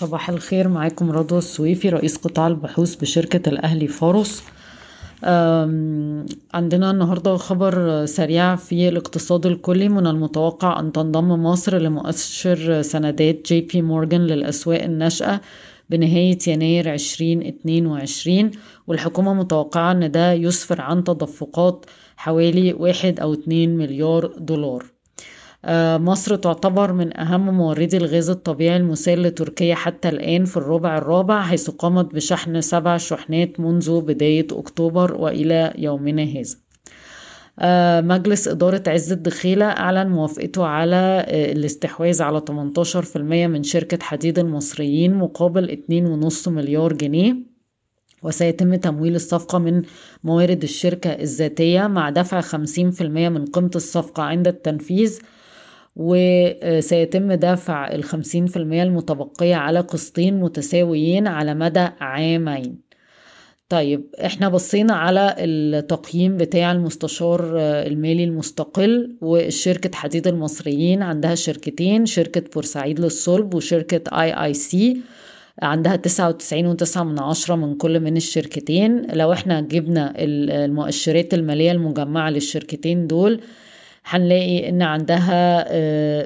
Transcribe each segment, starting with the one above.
صباح الخير معاكم رضوى السويفي رئيس قطاع البحوث بشركة الأهلي فاروس. عندنا النهاردة خبر سريع في الاقتصاد الكلي. من المتوقع أن تنضم مصر لمؤشر سندات JP Morgan للأسواق الناشئة بنهاية يناير 2022 والحكومة متوقعة أن ده يسفر عن تدفقات حوالي واحد أو اتنين مليار دولار. مصر تعتبر من أهم موردي الغاز الطبيعي المسال لتركيا حتى الآن في الربع الرابع حيث قامت بشحن سبع شحنات منذ بداية أكتوبر وإلى يومنا هذا. آه، مجلس إدارة عز الدخيلة أعلن موافقته على آه، الاستحواذ على 18% من شركة حديد المصريين مقابل 2.5 مليار جنيه وسيتم تمويل الصفقة من موارد الشركة الذاتية مع دفع 50% من قيمة الصفقة عند التنفيذ وسيتم دفع الخمسين في المية المتبقية على قسطين متساويين على مدى عامين. طيب إحنا بصينا على التقييم بتاع المستشار المالي المستقل والشركة حديد المصريين. عندها شركتين شركة بورسعيد للصلب وشركة اي اي سي عندها تسعة وتسعين وتسعة من عشرة من كل من الشركتين. لو إحنا جبنا المؤشرات المالية المجمعة للشركتين دول هنلاقي إن عندها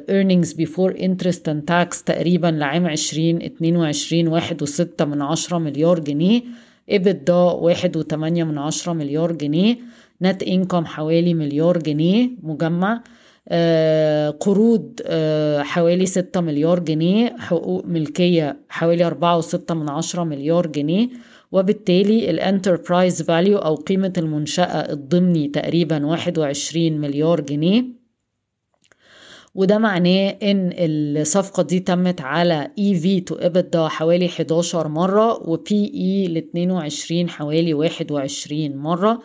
earnings before interest and tax تقريبا لعام عشرين اتنين وعشرين واحد وستة من عشرة مليار جنيه EBITDA واحد وتمانية من عشرة مليار جنيه net income حوالي مليار جنيه مجمع قروض حوالي ستة مليار جنيه حقوق ملكية حوالي أربعة وستة من عشرة مليار جنيه. وبالتالي ال enterprise value أو قيمة المنشأة الضمني تقريبا 21 مليار جنيه. وده معناه إن الصفقة دي تمت على EV to EBITDA حوالي 11 مرة و P/E ل 22 حوالي 21 مرة.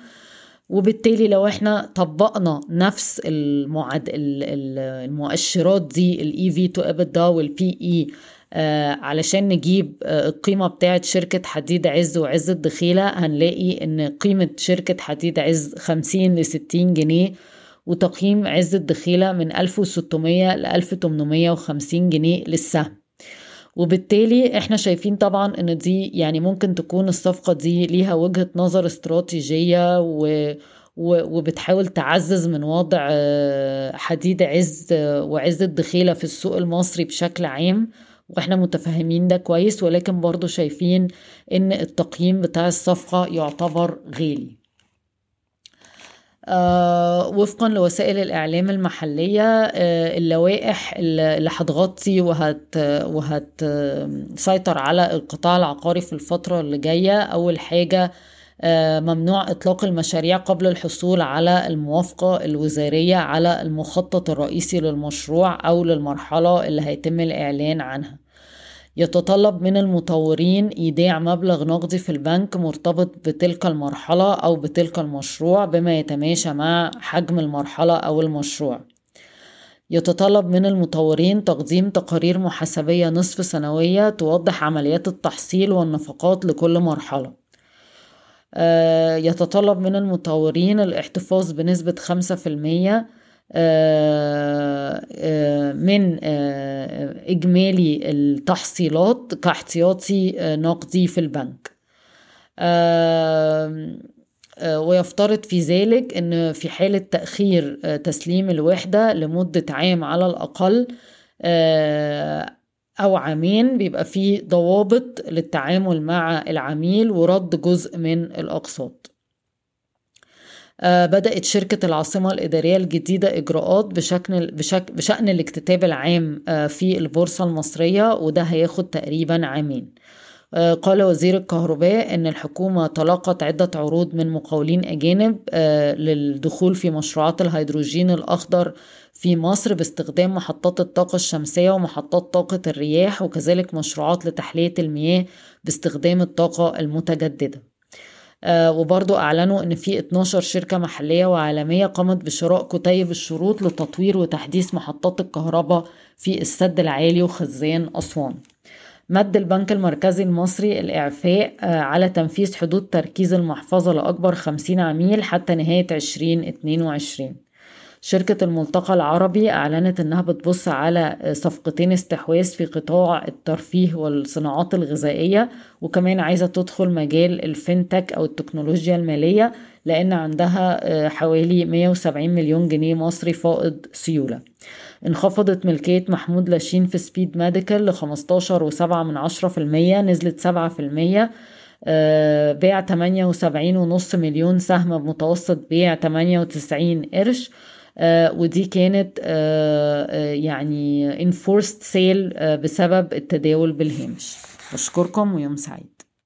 وبالتالي لو إحنا طبقنا نفس المعد المؤشرات دي ال EV to EBITDA وال P/E علشان نجيب آه القيمة بتاعت شركة حديد عز وعز الدخيلة هنلاقي إن قيمة شركة حديد عز خمسين لستين جنيه وتقييم عز الدخيلة من ألف وستمية لألف تمنمية وخمسين جنيه للسهم وبالتالي إحنا شايفين طبعا إن دي يعني ممكن تكون الصفقة دي ليها وجهة نظر استراتيجية و وبتحاول تعزز من وضع آه، حديد عز وعز الدخيلة في السوق المصري بشكل عام. وإحنا متفهمين ده كويس ولكن برضو شايفين إن التقييم بتاع الصفقة يعتبر غالي. آه وفقا لوسائل الإعلام المحلية آه اللوائح اللي هتغطي وهت وهتسيطر على القطاع العقاري في الفترة اللي جاية. أول حاجة ممنوع إطلاق المشاريع قبل الحصول على الموافقة الوزارية على المخطط الرئيسي للمشروع أو للمرحلة اللي هيتم الإعلان عنها. يتطلب من المطورين إيداع مبلغ نقدي في البنك مرتبط بتلك المرحلة أو بتلك المشروع بما يتماشى مع حجم المرحلة أو المشروع. يتطلب من المطورين تقديم تقارير محاسبية نصف سنوية توضح عمليات التحصيل والنفقات لكل مرحلة. آه، يتطلب من المطورين الاحتفاظ بنسبة خمسة في المية آه، آه، من إجمالي التحصيلات كاحتياطي نقدي في البنك. ويفترض في ذلك أن في حالة تأخير تسليم الوحدة لمدة عام على الأقل أو عامين بيبقى في ضوابط للتعامل مع العميل ورد جزء من الأقساط. آه بدأت شركة العاصمة الإدارية الجديدة إجراءات بشكل بشك بشأن الاكتتاب العام آه في البورصة المصرية وده هياخد تقريبا عامين. قال وزير الكهرباء أن الحكومة تلقت عدة عروض من مقاولين أجانب آه، للدخول في مشروعات الهيدروجين الأخضر في مصر باستخدام محطات الطاقة الشمسية ومحطات طاقة الرياح وكذلك مشروعات لتحلية المياه باستخدام الطاقة المتجددة. آه وبرضو أعلنوا أن في 12 شركة محلية وعالمية قامت بشراء كتيب الشروط لتطوير وتحديث محطات الكهرباء في السد العالي وخزان أسوان. مد البنك المركزي المصري الإعفاء آه، على تنفيذ حدود تركيز المحفظة لأكبر 50 عميل حتى نهاية 2022 شركة الملتقى العربي أعلنت أنها بتبص على صفقتين استحواذ في قطاع الترفيه والصناعات الغذائية وكمان عايزة تدخل مجال ال fintech أو التكنولوجيا المالية لأن عندها حوالي 170 مليون جنيه مصري فائض سيولة. انخفضت ملكية محمود لاشين في Speed Medical لخمستاشر وسبعة من عشرة في المية نزلت سبعة في المية بيع تمانية وسبعين ونص مليون سهم بمتوسط بيع تمانية وتسعين قرش ودي كانت يعني enforced sale بسبب التداول بالهامش. بشكركم ويوم سعيد.